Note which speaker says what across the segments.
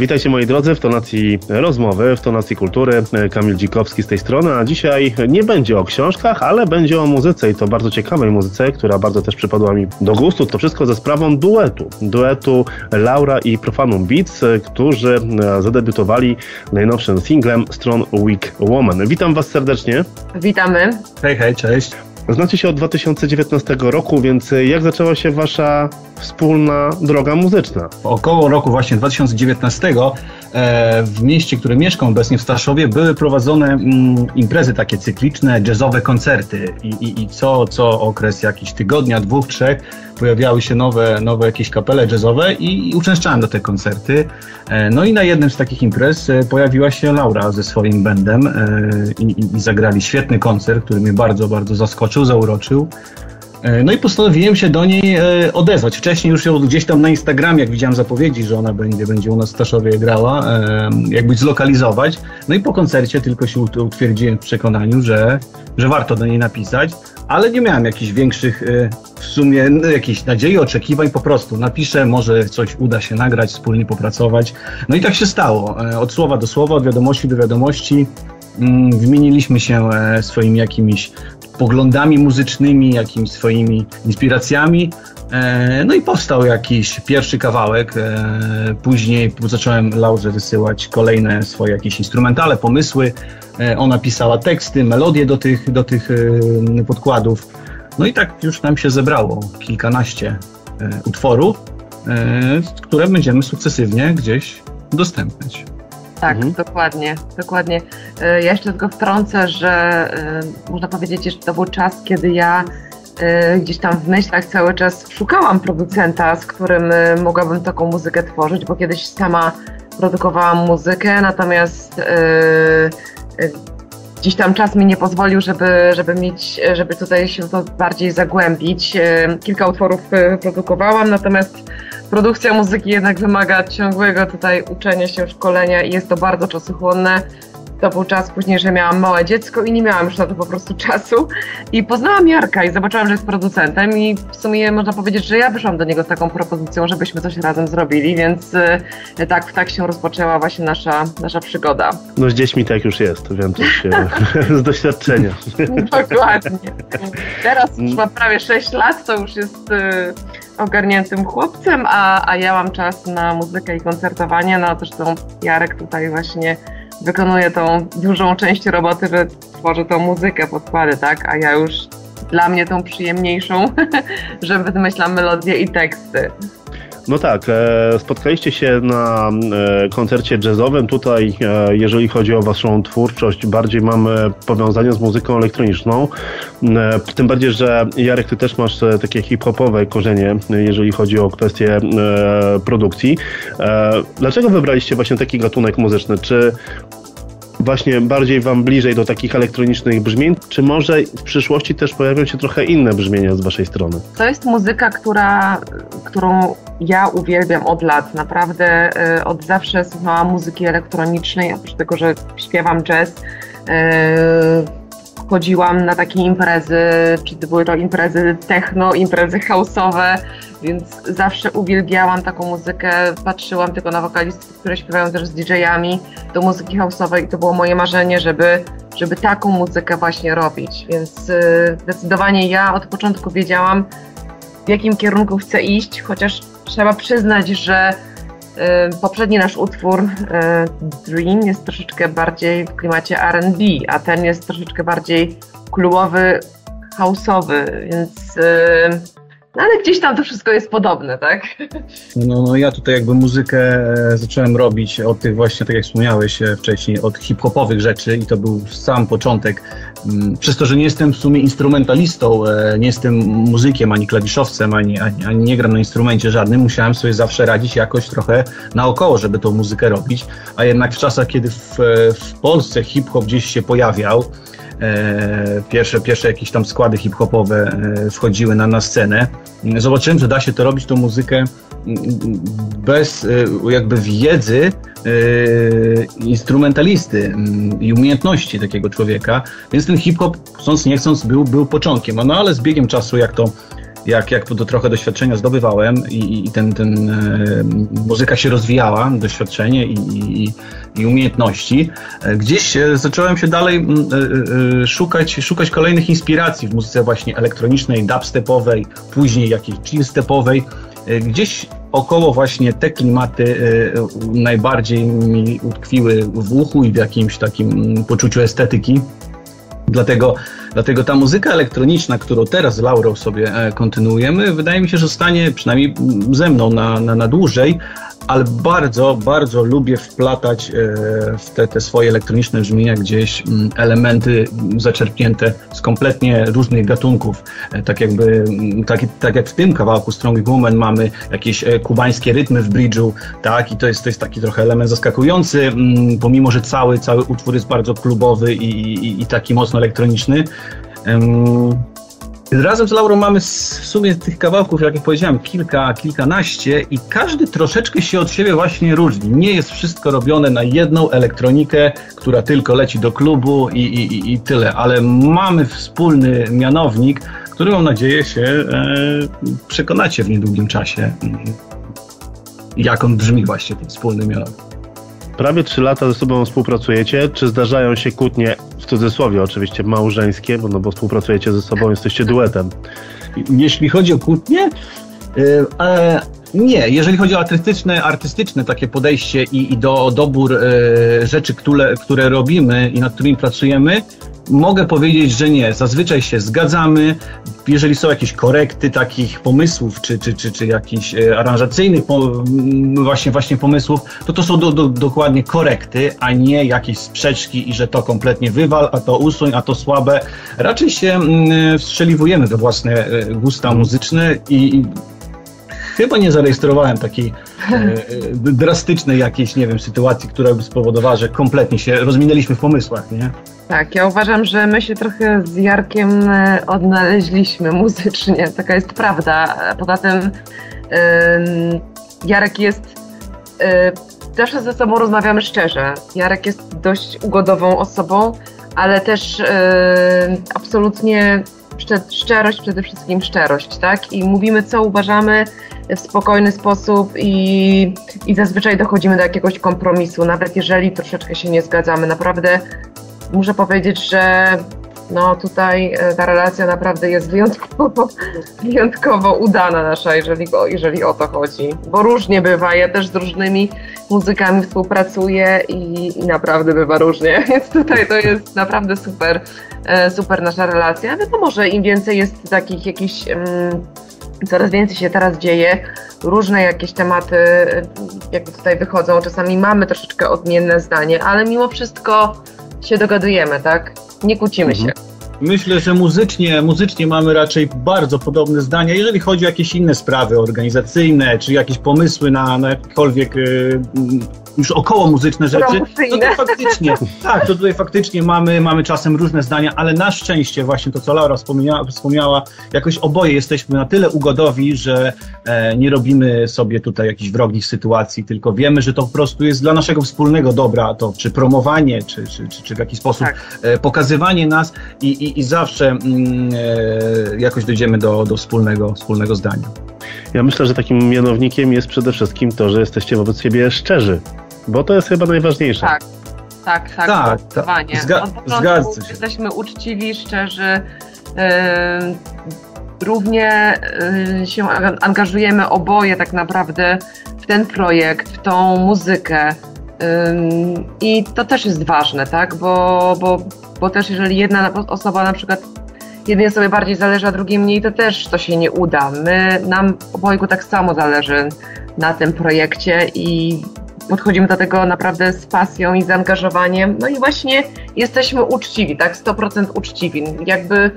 Speaker 1: Witajcie moi drodzy w tonacji rozmowy, w tonacji kultury. Kamil Dzikowski z tej strony, a dzisiaj nie będzie o książkach, ale będzie o muzyce i to bardzo ciekawej muzyce, która bardzo też przypadła mi do gustu. To wszystko ze sprawą duetu. Duetu Laura i Profanum Beats, którzy zadebiutowali najnowszym singlem Strong Weak Woman. Witam Was serdecznie.
Speaker 2: Witamy.
Speaker 3: Hej, hej, cześć.
Speaker 1: Znacie się od 2019 roku, więc jak zaczęła się Wasza wspólna droga muzyczna?
Speaker 3: Około roku właśnie 2019 e, w mieście, które mieszkam obecnie w Staszowie, były prowadzone mm, imprezy takie cykliczne, jazzowe koncerty i, i, i co, co okres jakiś tygodnia, dwóch, trzech pojawiały się nowe, nowe jakieś kapele jazzowe i, i uczęszczałem do te koncerty. E, no i na jednym z takich imprez e, pojawiła się Laura ze swoim bandem i, i zagrali świetny koncert, który mnie bardzo, bardzo zaskoczył, zauroczył. E, no i postanowiłem się do niej e, odezwać. Wcześniej już ją gdzieś tam na Instagramie, jak widziałem zapowiedzi, że ona będzie, będzie u nas w Staszowie grała, e, jakby zlokalizować. No i po koncercie tylko się utwierdziłem w przekonaniu, że, że warto do niej napisać, ale nie miałem jakichś większych w sumie no, jakichś nadziei, oczekiwań, po prostu napiszę, może coś uda się nagrać, wspólnie popracować. No i tak się stało. Od słowa do słowa, od wiadomości do wiadomości wymieniliśmy się swoimi jakimiś poglądami muzycznymi, jakimiś swoimi inspiracjami. E, no i powstał jakiś pierwszy kawałek. E, później zacząłem Laurze wysyłać kolejne swoje jakieś instrumentale, pomysły. E, ona pisała teksty, melodie do tych, do tych podkładów. No i tak już nam się zebrało kilkanaście utworów, które będziemy sukcesywnie gdzieś udostępniać.
Speaker 2: Tak, mhm. dokładnie, dokładnie. E, ja jeszcze tylko wtrącę, że e, można powiedzieć, że to był czas, kiedy ja e, gdzieś tam w myślach cały czas szukałam producenta, z którym mogłabym taką muzykę tworzyć, bo kiedyś sama produkowałam muzykę, natomiast gdzieś tam czas mi nie pozwolił, żeby, żeby mieć, żeby tutaj się to bardziej zagłębić. Kilka utworów produkowałam, natomiast produkcja muzyki jednak wymaga ciągłego tutaj uczenia się, szkolenia i jest to bardzo czasochłonne. To był czas później, że miałam małe dziecko i nie miałam już na to po prostu czasu. I poznałam Jarka i zobaczyłam, że jest producentem i w sumie można powiedzieć, że ja wyszłam do niego z taką propozycją, żebyśmy coś razem zrobili, więc e, tak, tak się rozpoczęła właśnie nasza, nasza przygoda.
Speaker 1: No z dziećmi tak już jest, wiem też z doświadczenia.
Speaker 2: Dokładnie. Teraz już ma prawie 6 lat, to już jest e, ogarniętym chłopcem, a, a ja mam czas na muzykę i koncertowanie. No zresztą Jarek tutaj właśnie wykonuje tą dużą część roboty, że tworzy tą muzykę, podkłady, tak? A ja już dla mnie tą przyjemniejszą, że wymyślam melodię i teksty.
Speaker 1: No tak, e, spotkaliście się na e, koncercie jazzowym. Tutaj, e, jeżeli chodzi o Waszą twórczość, bardziej mamy powiązanie z muzyką elektroniczną. Tym bardziej, że Jarek, Ty też masz takie hip-hopowe korzenie, jeżeli chodzi o kwestie produkcji. Dlaczego wybraliście właśnie taki gatunek muzyczny? Czy właśnie bardziej Wam bliżej do takich elektronicznych brzmień, czy może w przyszłości też pojawią się trochę inne brzmienia z Waszej strony?
Speaker 2: To jest muzyka, która, którą ja uwielbiam od lat. Naprawdę y, od zawsze słuchałam muzyki elektronicznej, oprócz tego, że śpiewam jazz. Y, chodziłam na takie imprezy, czy to były to imprezy techno, imprezy house'owe, więc zawsze uwielbiałam taką muzykę, patrzyłam tylko na wokalistów, które śpiewają też z DJ-ami do muzyki house'owej i to było moje marzenie, żeby, żeby taką muzykę właśnie robić, więc y, zdecydowanie ja od początku wiedziałam, w jakim kierunku chcę iść, chociaż trzeba przyznać, że Poprzedni nasz utwór Dream jest troszeczkę bardziej w klimacie RB, a ten jest troszeczkę bardziej klubowy, houseowy, więc no ale gdzieś tam to wszystko jest podobne, tak?
Speaker 3: No, no ja tutaj jakby muzykę e, zacząłem robić od tych właśnie, tak jak wspomniałeś e, wcześniej, od hip-hopowych rzeczy i to był sam początek. Mm, przez to, że nie jestem w sumie instrumentalistą, e, nie jestem muzykiem, ani klawiszowcem, ani, ani, ani nie gram na instrumencie żadnym, musiałem sobie zawsze radzić jakoś trochę naokoło, żeby tą muzykę robić, a jednak w czasach, kiedy w, w Polsce hip-hop gdzieś się pojawiał, pierwsze, pierwsze jakieś tam składy hip-hopowe e, wchodziły na, na scenę. Zobaczyłem, że da się to robić, tą muzykę bez e, jakby wiedzy instrumentalisty i umiejętności takiego człowieka, więc ten hip-hop, chcąc nie chcąc, był, był początkiem. No ale z biegiem czasu, jak to jak, jak to trochę doświadczenia zdobywałem i, i ten, ten e, muzyka się rozwijała, doświadczenie i, i, i umiejętności, e, gdzieś e, zacząłem się dalej e, e, szukać, szukać kolejnych inspiracji w muzyce właśnie elektronicznej, dubstepowej, później jakiejś chillstepowej. E, Gdzieś około właśnie te klimaty najbardziej mi utkwiły w uchu i w jakimś takim poczuciu estetyki. Dlatego, dlatego ta muzyka elektroniczna, którą teraz z Laurą sobie e, kontynuujemy, wydaje mi się, że zostanie przynajmniej ze mną na, na, na dłużej, ale bardzo, bardzo lubię wplatać e, w te, te swoje elektroniczne brzmienia gdzieś mm, elementy zaczerpnięte z kompletnie różnych gatunków. E, Tak jakby, tak, tak jak w tym kawałku Strong Woman mamy jakieś e, kubańskie rytmy w bridge'u, tak, i to jest, to jest taki trochę element zaskakujący, mm, pomimo, że cały, cały utwór jest bardzo klubowy i, i, i taki mocno elektroniczny. Em, Razem z Laurą mamy w sumie tych kawałków, jak powiedziałem, kilka, kilkanaście i każdy troszeczkę się od siebie właśnie różni. Nie jest wszystko robione na jedną elektronikę, która tylko leci do klubu i, i, i- tyle, ale mamy wspólny mianownik, który mam nadzieję się e, przekonacie w niedługim czasie, mm, jak on brzmi właśnie, ten wspólny mianownik.
Speaker 1: Prawie trzy lata ze sobą współpracujecie. Czy zdarzają się kłótnie, cudzysłowie oczywiście, małżeńskie, bo, no bo współpracujecie ze sobą, jesteście duetem.
Speaker 3: Jeśli chodzi o kłótnie, y, e, nie, jeżeli chodzi o artystyczne, artystyczne takie podejście i, i do dobór e, rzeczy, które, które robimy i nad którymi pracujemy, mogę powiedzieć, że nie. Zazwyczaj się zgadzamy. Jeżeli są jakieś korekty takich pomysłów, czy, czy, czy, czy jakichś e, aranżacyjnych po, właśnie, właśnie pomysłów, to to są do, do, dokładnie korekty, a nie jakieś sprzeczki i że to kompletnie wywal, a to usuń, a to słabe. Raczej się wstrzeliwujemy we własne e, gusta muzyczne i, i chyba nie zarejestrowałem takiej e, drastycznej jakiejś, nie wiem, sytuacji, która by spowodowała, że kompletnie się rozminęliśmy w pomysłach, nie?
Speaker 2: Tak, ja uważam, że my się trochę z Jarkiem e, odnaleźliśmy muzycznie, taka jest prawda. Poza tym em, Jarek jest, e, zawsze ze sobą rozmawiamy szczerze. Jarek jest dość ugodową osobą, ale też e, absolutnie szcze- szczerość, przede wszystkim szczerość, tak? I mówimy, co uważamy w spokojny sposób i, i zazwyczaj dochodzimy do jakiegoś kompromisu, nawet jeżeli troszeczkę się nie zgadzamy. Naprawdę muszę powiedzieć, że no tutaj e, ta relacja naprawdę jest wyjątkowo, wyjątkowo udana nasza, jeżeli, jeżeli o to chodzi. Bo różnie bywa, ja też z różnymi muzykami współpracuję i, i naprawdę bywa różnie, więc tutaj to jest naprawdę super, e, super nasza relacja. Wiadomo, że im więcej jest takich jakichś, mm, coraz więcej się teraz dzieje, różne jakieś tematy e, jakby tutaj wychodzą, czasami mamy troszeczkę odmienne zdanie, ale mimo wszystko się dogadujemy, tak? Nie kłócimy
Speaker 1: Mhm.
Speaker 2: się.
Speaker 3: Myślę, że muzycznie, muzycznie mamy raczej bardzo podobne zdania, jeżeli chodzi o jakieś inne sprawy organizacyjne, czy jakieś pomysły na, na jakiekolwiek y, już około muzyczne rzeczy. To tutaj faktycznie, tak, to tutaj faktycznie mamy, mamy czasem różne zdania, ale na szczęście właśnie to, co Laura wspomniała, wspomniała jakoś oboje jesteśmy na tyle ugodowi, że e, nie robimy sobie tutaj jakichś wrogich sytuacji, tylko wiemy, że to po prostu jest dla naszego wspólnego dobra, to czy promowanie, czy, czy, czy, czy w jakiś sposób
Speaker 2: Tak.
Speaker 3: e, pokazywanie nas i, i, i zawsze mm, e, jakoś dojdziemy do, do wspólnego, wspólnego zdania.
Speaker 1: Ja myślę, że takim mianownikiem jest przede wszystkim to, że jesteście wobec siebie szczerzy, bo to jest chyba najważniejsze.
Speaker 2: Tak, tak, tak,
Speaker 3: Tak, tak. Zga-
Speaker 2: Od początku. Jesteśmy uczciwi, szczerzy, em, równie y, się angażujemy oboje tak naprawdę w ten projekt, w tą muzykę. I to też jest ważne, tak? Bo, bo, bo też jeżeli jedna na- osoba na przykład jednej osobie bardziej zależy, a drugiej mniej, to też to się nie uda. My, nam obojgu tak samo zależy na tym projekcie i podchodzimy do tego naprawdę z pasją i zaangażowaniem. No i właśnie jesteśmy uczciwi, tak? 100% uczciwi. Jakby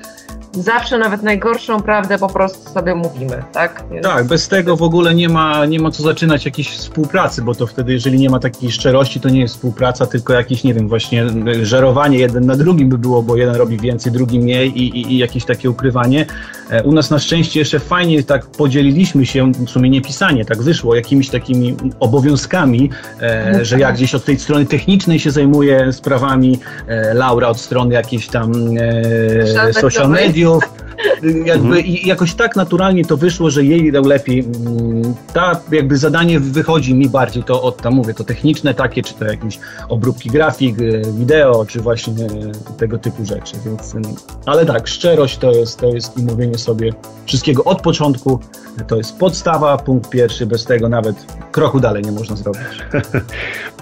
Speaker 2: zawsze nawet najgorszą prawdę po prostu sobie mówimy, tak? Więc-
Speaker 3: Tak, bez tego w ogóle nie ma, nie ma co zaczynać jakiejś współpracy, bo to wtedy, jeżeli nie ma takiej szczerości, to nie jest współpraca, tylko jakieś, nie wiem, właśnie e, żerowanie jeden na drugim by było, bo jeden robi więcej, drugi mniej i, i, i jakieś takie ukrywanie. E, U nas na szczęście jeszcze fajnie tak podzieliliśmy się, w sumie nie pisanie, tak wyszło, jakimiś takimi obowiązkami, e, że ja gdzieś od tej strony technicznej się zajmuję sprawami, e, Laura od strony jakiejś tam e,
Speaker 2: Social
Speaker 3: social feels jakby mhm. jakoś tak naturalnie to wyszło, że jej lepiej. Mm, ta jakby zadanie wychodzi mi bardziej to od tam mówię, to techniczne takie, czy to jakieś obróbki grafik, y, wideo, czy właśnie tego typu rzeczy. Więc, ale tak, szczerość to jest, to jest i mówienie sobie wszystkiego od początku. To jest podstawa, punkt pierwszy, bez tego nawet kroku dalej nie można zrobić.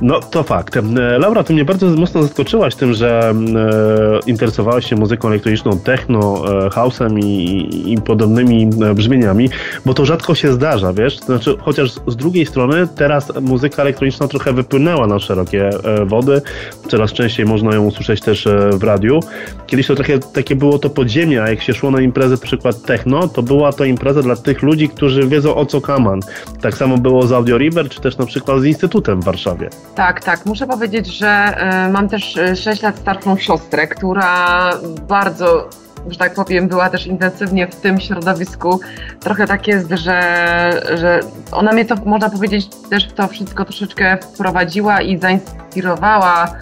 Speaker 1: No to fakt. Laura, ty mnie bardzo mocno zaskoczyłaś tym, że e, interesowałaś się muzyką elektroniczną, techno, e, i, i, podobnymi e, brzmieniami, bo to rzadko się zdarza, wiesz? Znaczy, chociaż z drugiej strony teraz muzyka elektroniczna trochę wypłynęła na szerokie e, wody, coraz częściej można ją usłyszeć też e, w radiu. Kiedyś to takie, takie było to podziemie, a jak się szło na imprezę, przykład techno, to była to impreza dla tych ludzi, którzy wiedzą o co kaman. Tak samo było z Audio River, czy też na przykład z Instytutem w Warszawie.
Speaker 2: Tak, tak. Muszę powiedzieć, że mam też 6 lat starszą siostrę, która bardzo że tak powiem, była też intensywnie w tym środowisku. Trochę tak jest, że, że ona mnie to, można powiedzieć, też w to wszystko troszeczkę wprowadziła i zainspirowała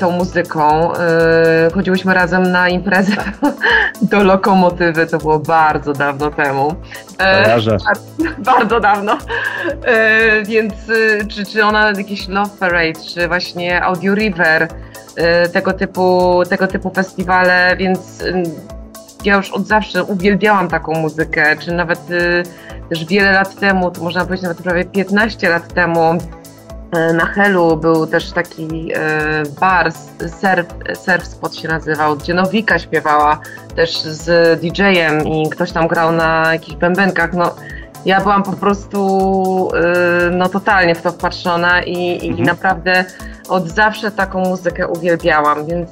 Speaker 2: tą muzyką. E, chodziłyśmy razem na imprezę do lokomotywy, to było bardzo dawno temu.
Speaker 1: E,
Speaker 2: bardzo dawno. Więc czy, czy ona jakiś Love Parade, czy właśnie Audio River, tego typu, tego typu festiwale, więc ja już od zawsze uwielbiałam taką muzykę, czy nawet też wiele lat temu, to można powiedzieć nawet prawie 15 lat temu, na Helu był też taki bar, surf, surf spot się nazywał, gdzie Nowika śpiewała też z DJ-em i ktoś tam grał na jakichś bębenkach. No, ja byłam po prostu no, totalnie w to wpatrzona i, i mhm. naprawdę od zawsze taką muzykę uwielbiałam, więc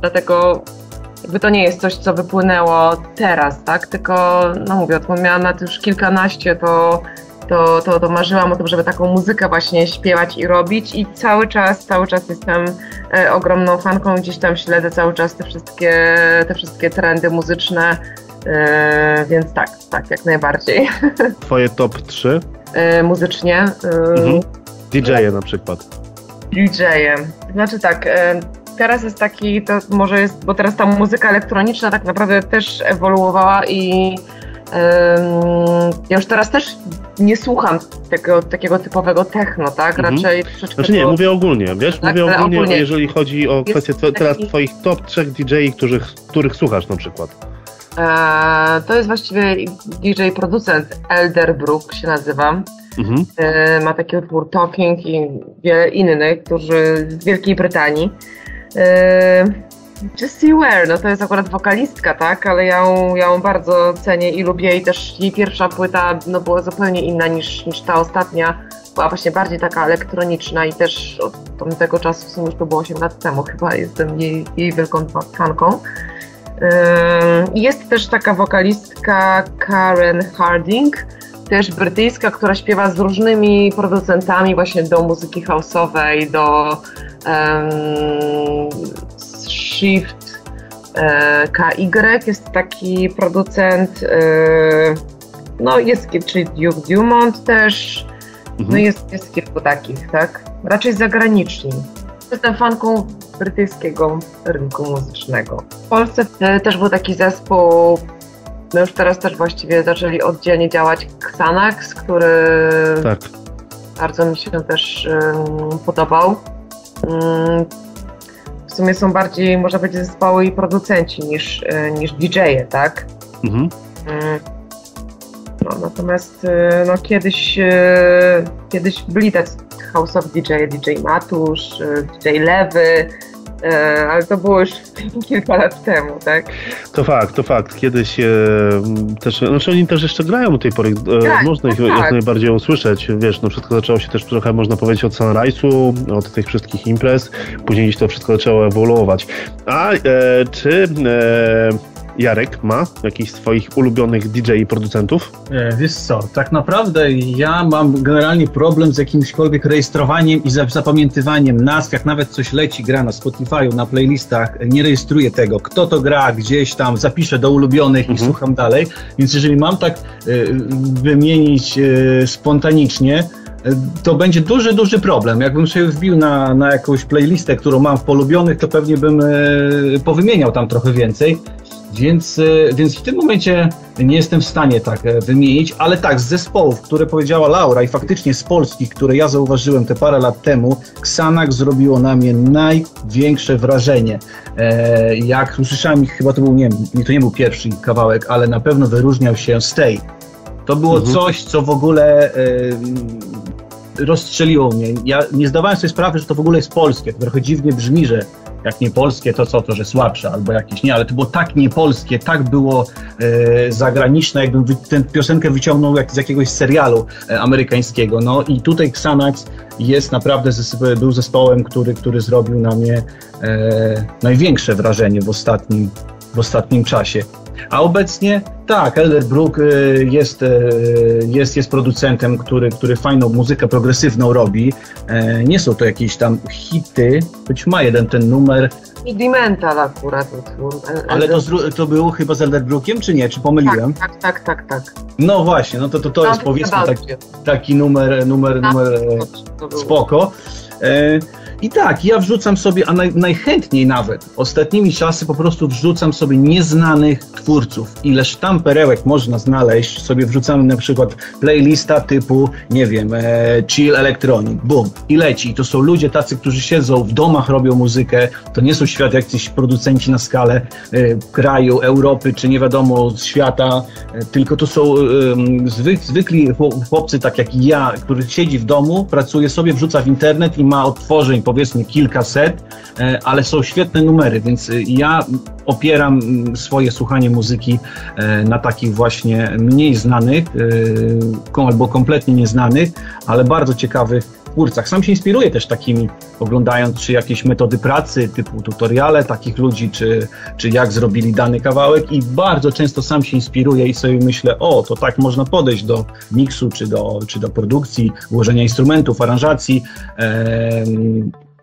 Speaker 2: dlatego jakby to nie jest coś, co wypłynęło teraz, tak? Tylko, no mówię, odkąd miałam lat już kilkanaście, to, to, to, to marzyłam o tym, żeby taką muzykę właśnie śpiewać i robić i cały czas, cały czas jestem e, ogromną fanką, gdzieś tam śledzę cały czas te wszystkie, te wszystkie trendy muzyczne, e, więc tak, tak, jak najbardziej.
Speaker 1: Twoje top 3?
Speaker 2: E, muzycznie.
Speaker 1: E, mhm. DJ-e na przykład.
Speaker 2: DJ-em. Znaczy tak, e, teraz jest taki, to może jest, bo teraz ta muzyka elektroniczna tak naprawdę też ewoluowała i ja już teraz też nie słucham tego takiego typowego techno, tak?
Speaker 1: Mhm. Raczej troszeczkę. Znaczy nie, to... mówię ogólnie, wiesz? Tak, mówię ogólnie, ogólnie, jeżeli chodzi o kwestię taki... teraz twoich top trzech DJ, których, których słuchasz na przykład.
Speaker 2: E, to jest właściwie DJ producent Elderbrook się nazywa. Mhm. E, ma taki utwór Talking i wiele innych, którzy z Wielkiej Brytanii. E, Jessie Ware, no to jest akurat wokalistka, tak, ale ja ją, ja ją bardzo cenię i lubię i też jej pierwsza płyta no, była zupełnie inna niż, niż ta ostatnia. Była właśnie bardziej taka elektroniczna i też od tamtego czasu, w sumie już to było 8 lat temu chyba, jestem jej, jej wielką fanką. Jest też taka wokalistka Karen Harding, też brytyjska, która śpiewa z różnymi producentami właśnie do muzyki houseowej, do Shift e, KY jest taki producent, e, no jest, czyli Duke Dumont też, mhm. no jest, jest kilku takich, tak? Raczej zagraniczni. Jestem fanką brytyjskiego rynku muzycznego. W Polsce e, też był taki zespół no już teraz też właściwie zaczęli oddzielnie działać Xanax, który tak. bardzo mi się też um, podobał. Um, w sumie są bardziej, można powiedzieć, zespoły i producenci niż, e, niż DJ-e, tak? Mhm. Um, no, natomiast e, no, kiedyś, e, kiedyś byli tacy house'owi DJ, DJ Matusz, DJ Lewy, ale to było już kilka lat temu, tak?
Speaker 1: To fakt, to fakt. Kiedyś e, też, znaczy oni też jeszcze grają do tej pory, e, tak, można ich tak. jak najbardziej usłyszeć, wiesz, no wszystko zaczęło się też trochę, można powiedzieć, od Sunrise'u, od tych wszystkich imprez, później gdzieś to wszystko zaczęło ewoluować. A e, czy e, Jarek ma jakichś swoich ulubionych DJ i producentów?
Speaker 3: E, wiesz co, tak naprawdę ja mam generalnie problem z jakimśkolwiek rejestrowaniem i zapamiętywaniem nazw, jak nawet coś leci, gra na Spotify'u, na playlistach, nie rejestruję tego, kto to gra, gdzieś tam, zapiszę do ulubionych mhm. i słucham dalej, więc jeżeli mam tak y, wymienić y, spontanicznie, to będzie duży, duży problem. Jakbym sobie wbił na, na jakąś playlistę, którą mam w polubionych, to pewnie bym e, powymieniał tam trochę więcej. Więc, więc w tym momencie nie jestem w stanie tak wymienić, ale tak, z zespołów, które powiedziała Laura i faktycznie z Polski, które ja zauważyłem te parę lat temu, Xanax zrobiło na mnie największe wrażenie. Jak usłyszałem, chyba to był, nie wiem, to nie był pierwszy kawałek, ale na pewno wyróżniał się Stay. To było mhm. coś, co w ogóle rozstrzeliło mnie. Ja nie zdawałem sobie sprawy, że to w ogóle jest polskie. To trochę dziwnie brzmi, że jak nie polskie, to co, to że słabsze albo jakieś nie, ale to było tak niepolskie, tak było e, zagraniczne, jakbym wy, tę piosenkę wyciągnął jak z jakiegoś serialu e, amerykańskiego. No i tutaj Xanax jest naprawdę, był zespołem, który, który zrobił na mnie e, największe wrażenie w ostatnim, w ostatnim czasie. A obecnie tak, Elderbrook y, jest, y, jest, jest producentem, który, który fajną muzykę progresywną robi. E, nie są to jakieś tam hity, choć ma jeden ten numer.
Speaker 2: Mental akurat utwór.
Speaker 3: Ale to, to było chyba z Elderbrookiem, czy nie? Czy pomyliłem?
Speaker 2: Tak, tak, tak, tak. tak.
Speaker 3: No właśnie, no to, to, to jest powiedzmy taki, taki numer, numer, numer e, spoko. I tak, ja wrzucam sobie, a naj, najchętniej nawet, ostatnimi czasy po prostu wrzucam sobie nieznanych twórców. Ileż tam perełek można znaleźć, sobie wrzucam na przykład playlista typu, nie wiem, e, chill electronic, boom, i leci. I to są ludzie tacy, którzy siedzą w domach, robią muzykę, to nie są świat jakiś producenci na skalę e, kraju, Europy, czy nie wiadomo, świata, e, tylko to są zwyk, zwykli chłopcy, tak jak ja, który siedzi w domu, pracuje sobie, wrzuca w internet i ma odtworzeń powiedzmy kilkaset, e, ale są świetne numery, więc e, ja opieram swoje słuchanie muzyki e, na takich właśnie mniej znanych albo kompletnie nieznanych, ale bardzo ciekawych twórcach. Sam się inspiruję też takimi, oglądając czy jakieś metody pracy, typu tutoriale takich ludzi, czy, czy jak zrobili dany kawałek i bardzo często sam się inspiruję i sobie myślę, o, to tak można podejść do miksu, czy do, czy do produkcji, ułożenia instrumentów, aranżacji.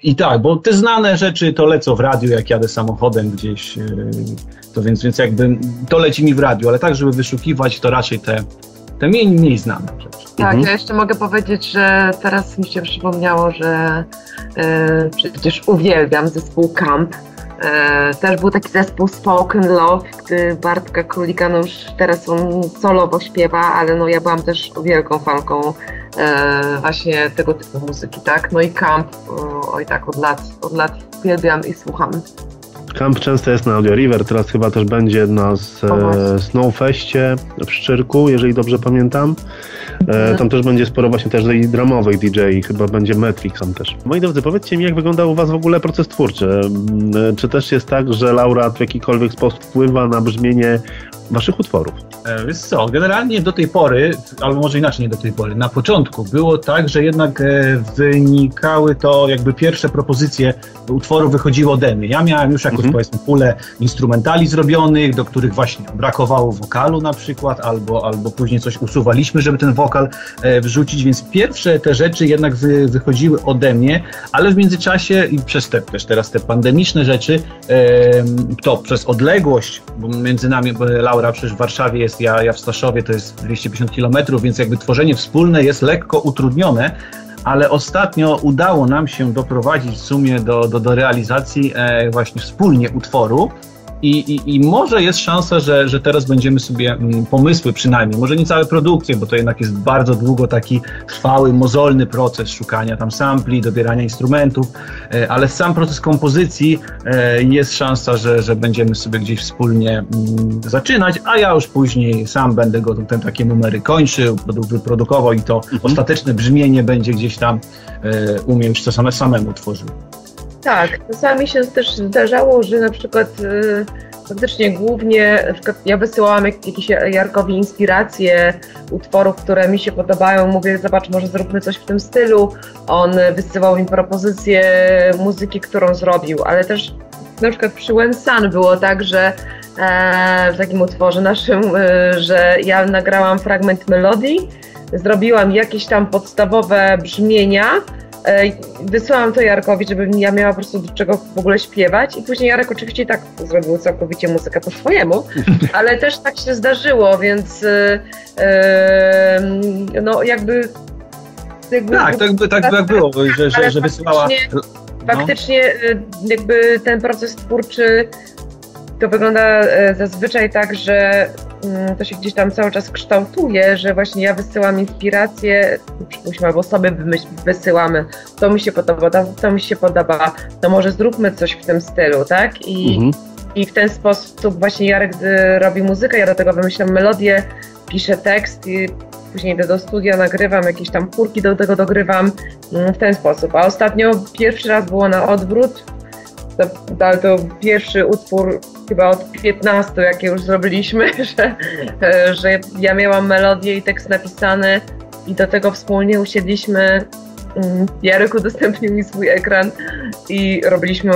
Speaker 3: I tak, bo te znane rzeczy to lecą w radiu, jak jadę samochodem gdzieś, e, to więc, więc jakby to leci mi w radiu, ale tak, żeby wyszukiwać, to raczej te, te mniej, mniej znane rzeczy.
Speaker 2: Tak, mhm. ja jeszcze mogę powiedzieć, że teraz mi się przypomniało, że e, przecież uwielbiam zespół Camp. E, też był taki zespół Spoken Love, gdy Bartka Królika, no już teraz on solowo śpiewa, ale no ja byłam też wielką fanką e, właśnie tego typu muzyki, tak? No i Camp, oj tak, od lat, od lat uwielbiam i słucham.
Speaker 1: Camp często jest na Audio River, teraz chyba też będzie na e, Snowfestie w Szczyrku, jeżeli dobrze pamiętam. E, mhm. tam też będzie sporo właśnie też i dramowych DJ, chyba będzie Metrix tam też. Moi drodzy, powiedzcie mi, jak wygląda u Was w ogóle proces twórczy? E, czy też jest tak, że Laura w jakikolwiek sposób wpływa na brzmienie Waszych utworów?
Speaker 3: E, wiesz co, generalnie do tej pory, albo może inaczej nie do tej pory, na początku było tak, że jednak e, wynikały to jakby pierwsze propozycje utworów wychodziły ode mnie. Ja miałem już jakąś mhm. powiedzmy pulę instrumentali zrobionych, do których właśnie brakowało wokalu na przykład, albo, albo później coś usuwaliśmy, żeby ten wokal e, wrzucić, więc pierwsze te rzeczy jednak wy, wychodziły ode mnie, ale w międzyczasie i przez te też teraz te pandemiczne rzeczy, to przez odległość, bo między nami Laura przecież w Warszawie jest jest, ja, ja w Staszowie to jest 250 km, więc jakby tworzenie wspólne jest lekko utrudnione, ale ostatnio udało nam się doprowadzić w sumie do, do, do realizacji e, właśnie wspólnie utworu. I, i, I, może jest szansa, że, że teraz będziemy sobie mm, pomysły przynajmniej, może nie całe produkcje, bo to jednak jest bardzo długo taki trwały, mozolny proces szukania tam sampli, dobierania instrumentów, e, ale sam proces kompozycji e, jest szansa, że, że będziemy sobie gdzieś wspólnie mm, zaczynać, a ja już później sam będę go ten takie numery kończył, wyprodukował i to mhm. ostateczne brzmienie będzie gdzieś tam e, u mnie już to same, samemu tworzył.
Speaker 2: Tak, czasami się też zdarzało, że na przykład y, faktycznie głównie ja wysyłałam jakieś Jarkowi inspiracje utworów, które mi się podobają. Mówię, zobacz, może zróbmy coś w tym stylu. On wysyłał mi propozycje muzyki, którą zrobił, ale też na przykład przy When Sun było tak, że e, w takim utworze naszym, e, że ja nagrałam fragment melodii, zrobiłam jakieś tam podstawowe brzmienia, Wysłałam to Jarkowi, żebym ja miała po prostu do czego w ogóle śpiewać i później Jarek oczywiście tak zrobił całkowicie muzykę po swojemu, ale też tak się zdarzyło, więc yy, no jakby,
Speaker 3: jakby tak, tak, by, tak, tak było, że, że, że wysyłała...
Speaker 2: Faktycznie, no. faktycznie jakby ten proces twórczy to wygląda e, zazwyczaj tak, że mm, to się gdzieś tam cały czas kształtuje, że właśnie ja wysyłam inspirację, przypuśćmy, albo sobie wysyłamy, to mi się podoba, to mi się podoba, to może zróbmy coś w tym stylu, tak? I, mhm. i w ten sposób właśnie Jarek robi muzykę, ja do tego wymyślam melodię, piszę tekst i później idę do studia, nagrywam jakieś tam chórki, do tego dogrywam mm, w ten sposób. A ostatnio pierwszy raz było na odwrót, to, to, to pierwszy utwór chyba od 15, jakie już zrobiliśmy, że, że ja miałam melodię i tekst napisany i do tego wspólnie usiedliśmy Jarek udostępnił mi swój ekran i robiliśmy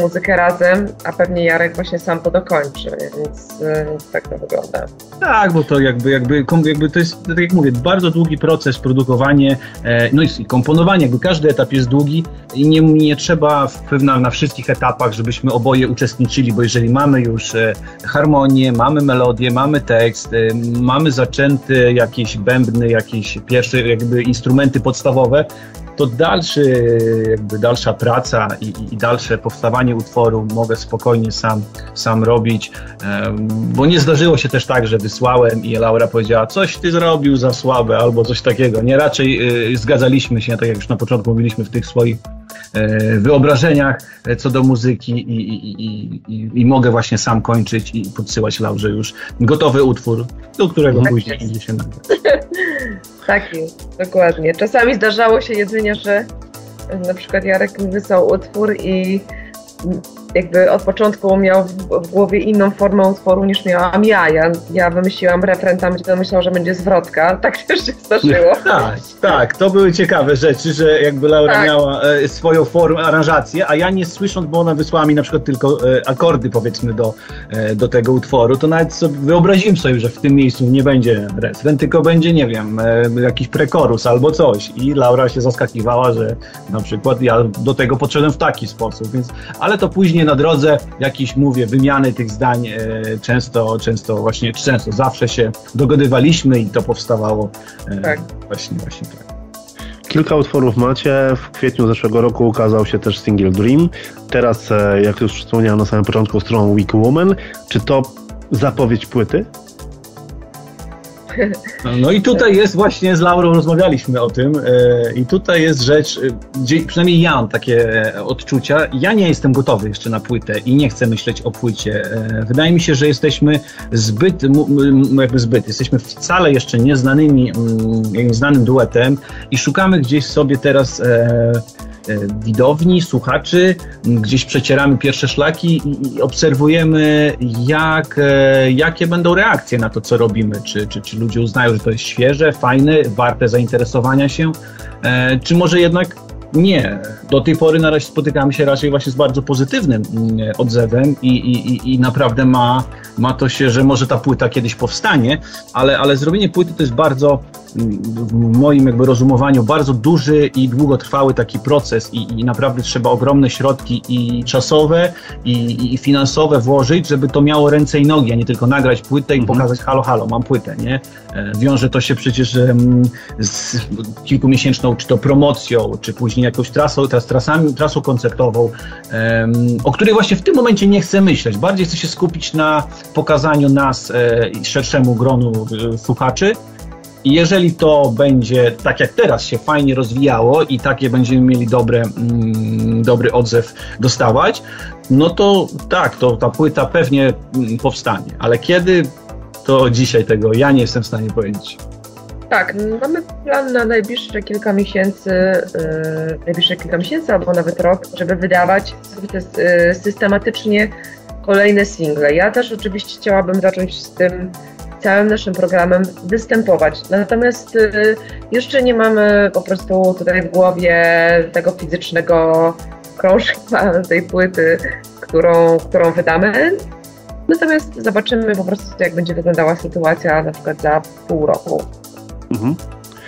Speaker 2: muzykę razem, a pewnie Jarek właśnie sam to dokończy, więc, więc tak to wygląda.
Speaker 3: Tak, bo to jakby, jakby, jakby to jest, tak jak mówię, bardzo długi proces, produkowanie, e, no i komponowanie, jakby każdy etap jest długi i nie, nie trzeba na, na wszystkich etapach, żebyśmy oboje uczestniczyli, bo jeżeli mamy już e, harmonię, mamy melodię, mamy tekst, e, mamy zaczęte jakieś bębny, jakieś pierwsze jakby instrumenty podstawowe, to dalszy, jakby dalsza praca i, i, dalsze powstawanie utworu mogę spokojnie sam, sam robić, bo nie zdarzyło się też tak, że wysłałem i Laura powiedziała, coś ty zrobił za słabe albo coś takiego. Nie, raczej y, zgadzaliśmy się, tak jak już na początku mówiliśmy, w tych swoich wyobrażeniach e, co do muzyki i, i, i, i, mogę właśnie sam kończyć i podsyłać Laurze już gotowy utwór, do którego tak później idzie się nagrać.
Speaker 2: Tak jest, dokładnie. Czasami zdarzało się jedynie, że na przykład Jarek mi wysłał utwór i jakby od początku miał w, głowie inną formę utworu niż miałam ja. Ja, ja wymyśliłam refren tam, gdzie myślał, że będzie zwrotka. Tak też się zdarzyło.
Speaker 3: Tak, tak. To były ciekawe rzeczy, że jakby Laura tak. miała e, swoją formę, aranżację, a ja nie słysząc, bo ona wysłała mi na przykład tylko e, akordy powiedzmy do, e, do tego utworu, to nawet sobie wyobraziłem sobie, że w tym miejscu nie będzie refren, tylko będzie, nie wiem, e, jakiś prekorus albo coś. I Laura się zaskakiwała, że na przykład ja do tego podszedłem w taki sposób, więc, ale to później na drodze jakiś, mówię, wymiany tych zdań e, często, często właśnie, często, zawsze się dogadywaliśmy i to powstawało e, tak. właśnie, właśnie tak.
Speaker 1: Kilka utworów macie. W kwietniu zeszłego roku ukazał się też single Dream. Teraz, e, jak już wspomniałem na samym początku, stroną Week Woman. Czy to zapowiedź płyty?
Speaker 3: No i tutaj jest właśnie z Laurą rozmawialiśmy o tym e, i tutaj jest rzecz, e, gdzie przynajmniej ja mam takie e, odczucia. Ja nie jestem gotowy jeszcze na płytę i nie chcę myśleć o płycie. Wydaje mi się, że jesteśmy zbyt, jakby zbyt, jesteśmy wcale jeszcze nieznanymi, nieznanym duetem i szukamy gdzieś sobie teraz widowni, słuchaczy, gdzieś przecieramy pierwsze szlaki i, obserwujemy, jak, e, jakie będą reakcje na to, co robimy. Czy, czy, czy ludzie uznają, że to jest świeże, fajne, warte zainteresowania się, e, czy może jednak nie. Do tej pory na razie spotykamy się raczej właśnie z bardzo pozytywnym mm, odzewem i, i, i naprawdę ma, ma to się, że może ta płyta kiedyś powstanie, ale, ale zrobienie płyty to jest bardzo w moim jakby rozumowaniu bardzo duży i długotrwały taki proces i, i naprawdę trzeba ogromne środki i czasowe i, i, finansowe włożyć, żeby to miało ręce i nogi, a nie tylko nagrać płytę i mhm. pokazać halo, halo, mam płytę, nie? E, wiąże to się przecież z kilkumiesięczną czy to promocją, czy później jakąś trasą, teraz trasami, trasą koncertową, o której właśnie w tym momencie nie chcę myśleć. Bardziej chcę się skupić na pokazaniu nas e, szerszemu gronu e, słuchaczy, i jeżeli to będzie tak jak teraz się fajnie rozwijało i takie będziemy mieli dobre, mm, dobry odzew dostawać, no to tak, to ta płyta pewnie mm, powstanie. Ale kiedy, to dzisiaj tego ja nie jestem w stanie powiedzieć.
Speaker 2: Tak, mamy plan na najbliższe kilka miesięcy, yy, najbliższe kilka miesięcy albo nawet rok, żeby wydawać yy, systematycznie kolejne single. Ja też oczywiście chciałabym zacząć z tym całym naszym programem występować. Natomiast y, jeszcze nie mamy po prostu tutaj w głowie tego fizycznego krążka tej płyty, którą, którą wydamy. Natomiast zobaczymy po prostu, jak będzie wyglądała sytuacja na przykład za pół roku. Mhm.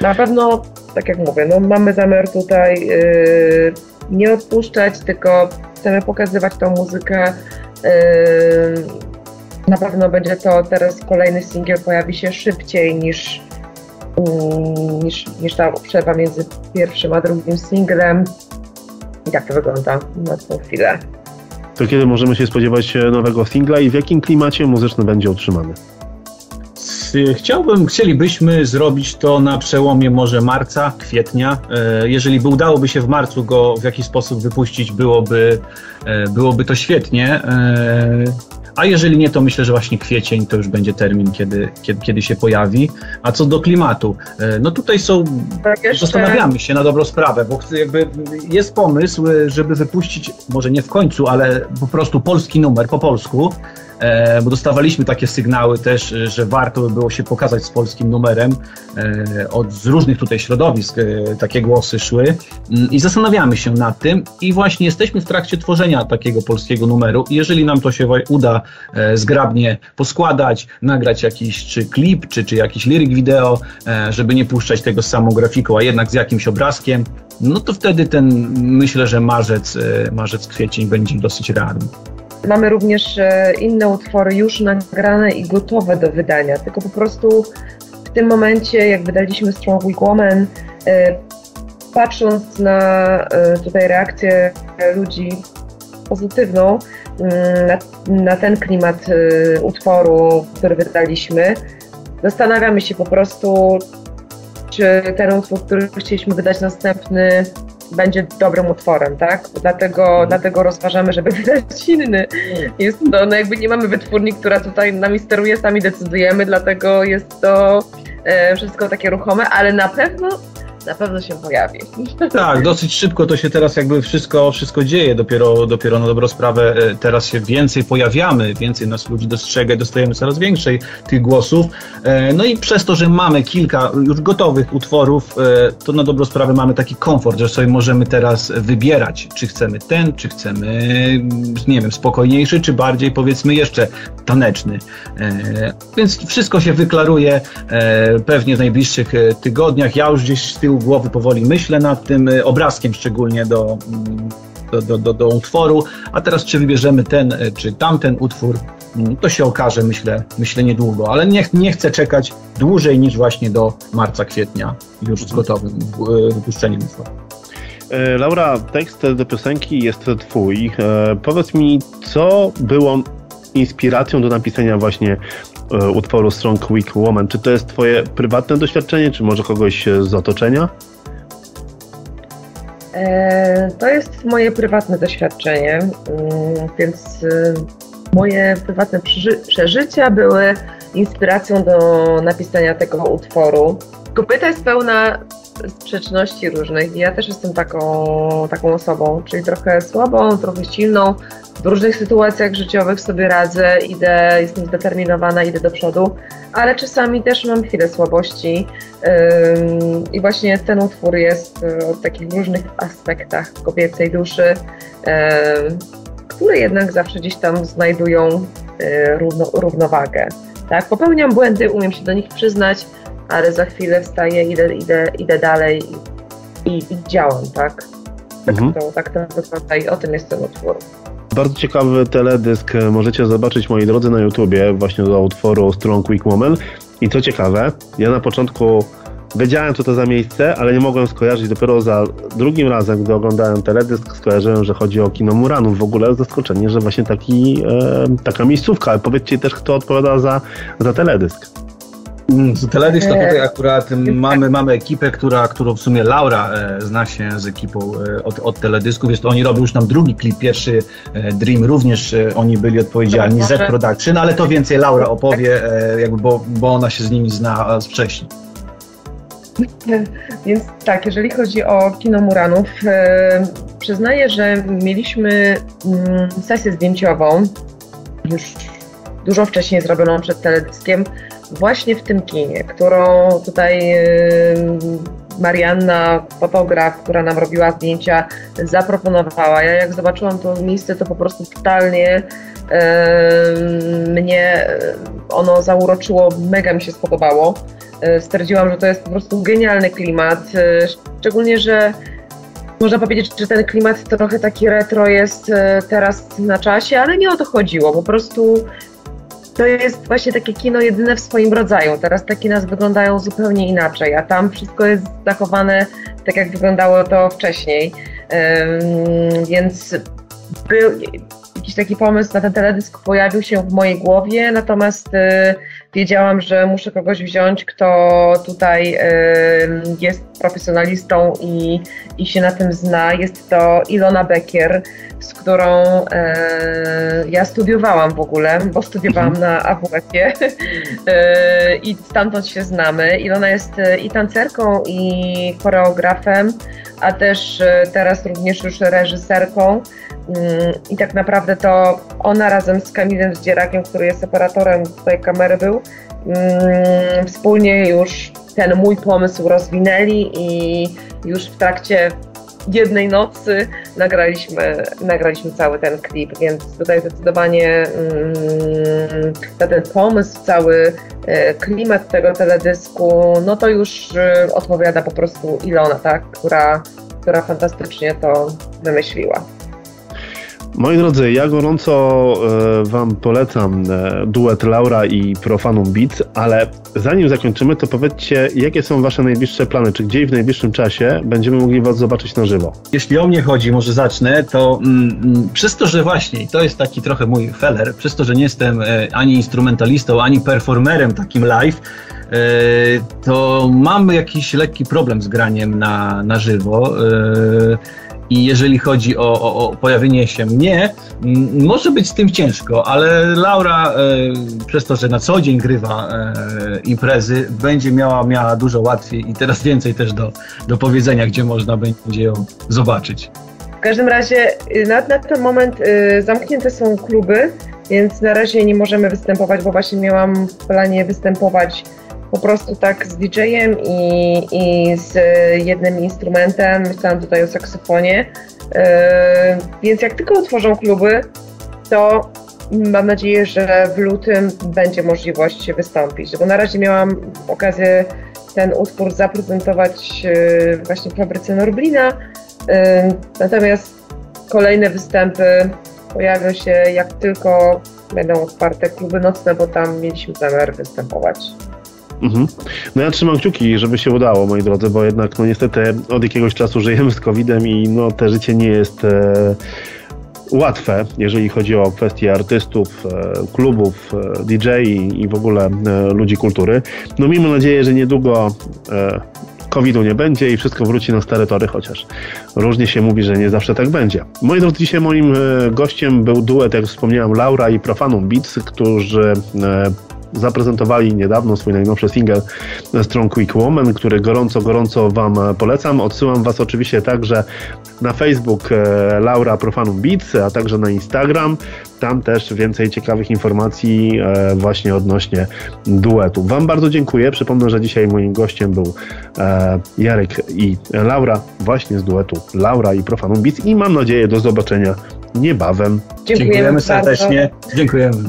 Speaker 2: Na pewno, tak jak mówię, no, mamy zamiar tutaj yy, nie odpuszczać, tylko chcemy pokazywać tą muzykę. Yy, na pewno będzie to teraz kolejny singiel pojawi się szybciej niż, mm, niż, niż ta przerwa między pierwszym a drugim singlem. I tak to wygląda na tą chwilę.
Speaker 1: To kiedy możemy się spodziewać nowego singla i w jakim klimacie muzyczny będzie utrzymany?
Speaker 3: Chciałbym, chcielibyśmy zrobić to na przełomie może marca, kwietnia. E, jeżeli by udałoby się w marcu go w jakiś sposób wypuścić, byłoby, e, byłoby to świetnie. E, a jeżeli nie, to myślę, że właśnie kwiecień to już będzie termin, kiedy, kiedy, kiedy się pojawi. A co do klimatu, no tutaj są, tak jeszcze... zastanawiamy się na dobrą sprawę, bo jakby jest pomysł, żeby wypuścić, może nie w końcu, ale po prostu polski numer po polsku. E, bo dostawaliśmy takie sygnały też, że warto by było się pokazać z polskim numerem. E, od, z różnych tutaj środowisk e, takie głosy szły mm, i zastanawiamy się nad tym i właśnie jesteśmy w trakcie tworzenia takiego polskiego numeru. Jeżeli nam to się uda zgrabnie poskładać, nagrać jakiś czy klip, czy, czy jakiś liryk wideo, żeby nie puszczać tego z samą grafiką, a jednak z jakimś obrazkiem, no to wtedy ten, myślę, że marzec, marzec, kwiecień będzie dosyć realny.
Speaker 2: Mamy również e, inne utwory już nagrane i gotowe do wydania, tylko po prostu w tym momencie, jak wydaliśmy Strong Week Woman, e, patrząc na e, tutaj reakcję ludzi pozytywną, mm, na, na ten klimat utworu, który wydaliśmy, zastanawiamy się po prostu, czy ten utwór, który chcieliśmy wydać następny, będzie dobrym utworem, tak? Dlatego, dlatego rozważamy, żeby wydać inny. Jest to, no jakby nie mamy wytwórni, która tutaj nami steruje, sami decydujemy, dlatego jest to e, wszystko takie ruchome, ale na pewno na pewno się pojawi.
Speaker 3: Tak, dosyć szybko to się teraz jakby wszystko, wszystko dzieje. Dopiero, dopiero na dobrą sprawę e, teraz się więcej pojawiamy, więcej nas ludzi dostrzega, dostajemy coraz większej tych głosów. E, no i przez to, że mamy kilka już gotowych utworów, e, to na dobrą sprawę mamy taki komfort, że sobie możemy teraz wybierać, czy chcemy ten, czy chcemy, nie wiem, spokojniejszy, czy bardziej powiedzmy jeszcze taneczny. Więc wszystko się wyklaruje pewnie w najbliższych tygodniach. Ja już gdzieś z tyłu tyłu głowy powoli myślę nad tym y, obrazkiem, szczególnie do, mm, do, do, do, do utworu. A teraz, czy wybierzemy ten, y, czy tamten utwór, mm, to się okaże, myślę, myślę niedługo, ale nie, nie chcę czekać dłużej niż właśnie do marca, kwietnia już z gotowym y, wypuszczeniem utworu.
Speaker 1: E, Laura, tekst do piosenki jest twój. E, powiedz mi, co było inspiracją do napisania właśnie E, utworu Strong Weak Woman. Czy to jest twoje prywatne doświadczenie, czy może kogoś z otoczenia?
Speaker 2: E, to jest moje prywatne doświadczenie, mm, więc e, moje prywatne przeżycia były inspiracją do napisania tego utworu. Kopyta jest pełna sprzeczności różnych. Ja też jestem taką, taką osobą, czyli trochę słabą, trochę silną. W różnych sytuacjach życiowych sobie radzę, idę, jestem zdeterminowana, idę do przodu, ale czasami też mam chwilę słabości. I właśnie ten utwór jest y, o takich różnych aspektach kobiecej duszy, które jednak zawsze gdzieś tam znajdują y, równo, równowagę. Tak, popełniam błędy, umiem się do nich przyznać, ale za chwilę wstaję, idę, idę, idę dalej i, i, i działam, tak? Tak, mhm. to, tak to wygląda i o tym jest ten utwór.
Speaker 1: Bardzo ciekawy teledysk możecie zobaczyć, moi drodzy, na YouTubie, właśnie do utworu Strong Quick Woman. I co ciekawe, ja na początku wiedziałem, co to za miejsce, ale nie mogłem skojarzyć. Dopiero za drugim razem, gdy oglądałem teledysk, skojarzyłem, że chodzi o kino Muranów. W ogóle zaskoczenie, że właśnie taki, e, taka miejscówka. Ale powiedzcie też, kto odpowiada za, za teledysk.
Speaker 3: Mm, z teledysk to tutaj akurat mamy, mamy ekipę, która, którą w sumie Laura e, zna się z ekipą e, od, od teledysków. Jest, oni robią już nam drugi klip, pierwszy e, Dream, również e, oni byli odpowiedzialni, Z Production, ale to więcej Laura opowie, e, jakby, bo, bo ona się z nimi zna z wcześniej.
Speaker 2: Więc tak, jeżeli chodzi o kino Muranów, e, przyznaję, że mieliśmy mm, sesję zdjęciową już dużo wcześniej zrobioną przed teledyskiem, właśnie w tym kinie, którą tutaj Marianna, fotograf, która nam robiła zdjęcia, zaproponowała. Ja jak zobaczyłam to miejsce, to po prostu totalnie mnie ono zauroczyło, mega mi się spodobało. Stwierdziłam, że to jest po prostu genialny klimat, szczególnie, że można powiedzieć, że ten klimat trochę taki retro jest teraz na czasie, ale nie o to chodziło. Po prostu to jest właśnie takie kino jedyne w swoim rodzaju. Teraz te kina wyglądają zupełnie inaczej, a tam wszystko jest zachowane tak, jak wyglądało to wcześniej. więc jakiś taki pomysł na ten teledysk pojawił się w mojej głowie, natomiast y, wiedziałam, że muszę kogoś wziąć, kto tutaj y, jest profesjonalistą i, i się na tym zna. Jest to Ilona Becker, z którą y, ja studiowałam w ogóle, bo studiowałam mhm. na AWF-ie y, i stamtąd się znamy. Ilona jest i tancerką, i choreografem, a też teraz również już reżyserką. Mm, I tak naprawdę to ona razem z Kamilem Zdzierakiem, który jest operatorem tutaj kamery był, mm, wspólnie już ten mój pomysł rozwinęli i już w trakcie jednej nocy nagraliśmy, nagraliśmy cały ten klip, więc tutaj zdecydowanie mm, ten pomysł, cały e, klimat tego teledysku, no to już e, odpowiada po prostu Ilona, tak, która, która fantastycznie to wymyśliła.
Speaker 1: Moi drodzy, ja gorąco e, Wam polecam e, duet Laura i Profanum Beats, ale zanim zakończymy, to powiedzcie, jakie są Wasze najbliższe plany? Czy gdzieś w najbliższym czasie będziemy mogli Was zobaczyć na żywo?
Speaker 3: Jeśli o mnie chodzi, może zacznę, to mm, mm przez to, że właśnie, to jest taki trochę mój feller, przez to, że nie jestem e, ani instrumentalistą, ani performerem takim live, to mamy jakiś lekki problem z graniem na, na żywo. I jeżeli chodzi o, o, o, pojawienie się mnie, może być z tym ciężko, ale Laura e, przez to, że na co dzień grywa e, imprezy, będzie miała, miała dużo łatwiej i teraz więcej też do, do powiedzenia, gdzie można będzie ją zobaczyć.
Speaker 2: W każdym razie y, na, na ten moment y, zamknięte są kluby, więc na razie nie możemy występować, bo właśnie miałam w planie występować po prostu tak z DJ-em i, i z jednym instrumentem, myślałam tutaj o saksofonie. Yy, więc jak tylko otworzą kluby, to mam nadzieję, że w lutym będzie możliwość wystąpić, bo na razie miałam okazję ten utwór zaprezentować yy, właśnie w fabryce Norblina, yy, natomiast kolejne występy pojawią się jak tylko będą otwarte kluby nocne, bo tam mieliśmy zamiar występować.
Speaker 1: Mhm. No ja trzymam kciuki, żeby się udało, moi drodzy, bo jednak no niestety od jakiegoś czasu żyjemy z COVID-em i no te życie nie jest e, łatwe, jeżeli chodzi o kwestie artystów, e, klubów, e, DJ i, i w ogóle e, ludzi kultury. No miejmy nadzieję, że niedługo e, COVID-u nie będzie i wszystko wróci na stare tory, chociaż różnie się mówi, że nie zawsze tak będzie. Moi drodzy, dzisiaj moim e, gościem był duet, jak wspomniałem, Laura i Profanum Beats, którzy zaprezentowali niedawno swój najnowszy single Strong Quick Woman, który gorąco, gorąco Wam polecam. Odsyłam Was oczywiście także na Facebook e, Laura Profanum Beats, a także na Instagram. Tam też więcej ciekawych informacji e, właśnie odnośnie duetu. Wam bardzo dziękuję. Przypomnę, że dzisiaj moim gościem był e, Jarek i Laura właśnie z duetu Laura i Profanum Beats i mam nadzieję do zobaczenia niebawem.
Speaker 3: Dziękujemy, Dziękujemy serdecznie. Dziękujemy.